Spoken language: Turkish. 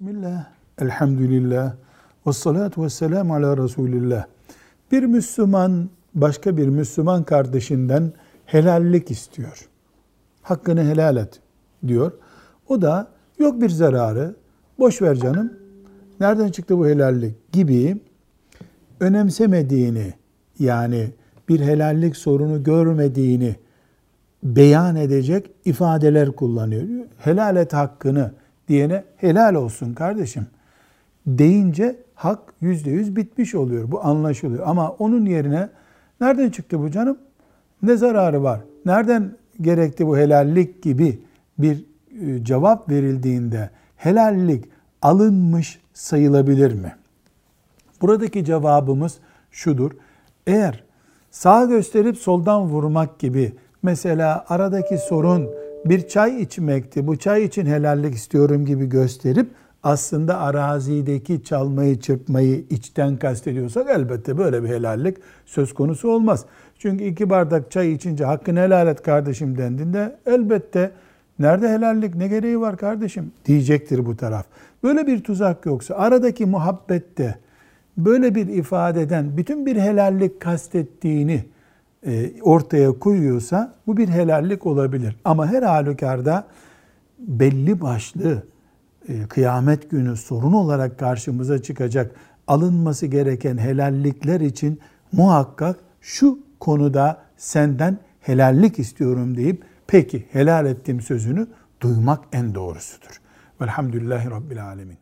Bismillah, elhamdülillah, ve salatu ve selamu ala Resulillah. Bir Müslüman başka bir Müslüman kardeşinden helallik istiyor. Hakkını helal et diyor. O da yok bir zararı, boş ver canım, nereden çıktı bu helallik gibi önemsemediğini yani bir helallik sorunu görmediğini beyan edecek ifadeler kullanıyor. Helal et hakkını diyene helal olsun kardeşim deyince hak yüzde yüz bitmiş oluyor. Bu anlaşılıyor. Ama onun yerine nereden çıktı bu canım? Ne zararı var? Nereden gerekti bu helallik gibi bir e, cevap verildiğinde helallik alınmış sayılabilir mi? Buradaki cevabımız şudur. Eğer sağ gösterip soldan vurmak gibi mesela aradaki sorun bir çay içmekti. Bu çay için helallik istiyorum gibi gösterip aslında arazideki çalmayı, çırpmayı içten kastediyorsak elbette böyle bir helallik söz konusu olmaz. Çünkü iki bardak çay içince hakkını helal et kardeşim dendiğinde elbette nerede helallik ne gereği var kardeşim diyecektir bu taraf. Böyle bir tuzak yoksa aradaki muhabbette böyle bir ifadeden bütün bir helallik kastettiğini ortaya koyuyorsa bu bir helallik olabilir. Ama her halükarda belli başlı e, kıyamet günü sorun olarak karşımıza çıkacak alınması gereken helallikler için muhakkak şu konuda senden helallik istiyorum deyip peki helal ettiğim sözünü duymak en doğrusudur. Velhamdülillahi Rabbil Alemin.